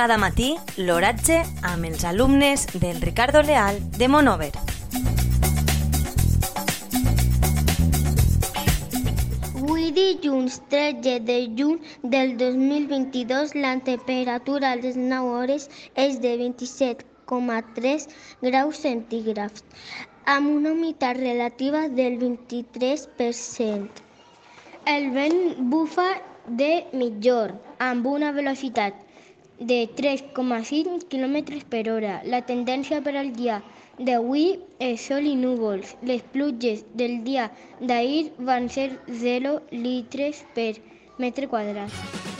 Cada matí l'oratge amb els alumnes del Ricardo Leal de Monover. Avui dilluns 13 de juny del 2022 la temperatura a les 9 hores és de 27,3 graus centígrads amb una humitat relativa del 23%. El vent bufa de mitjorn amb una velocitat de 3,5 km per hora. La tendència per al dia d'avui és sol i núvols. Les pluges del dia d'ahir van ser 0 litres per metro cuadrado.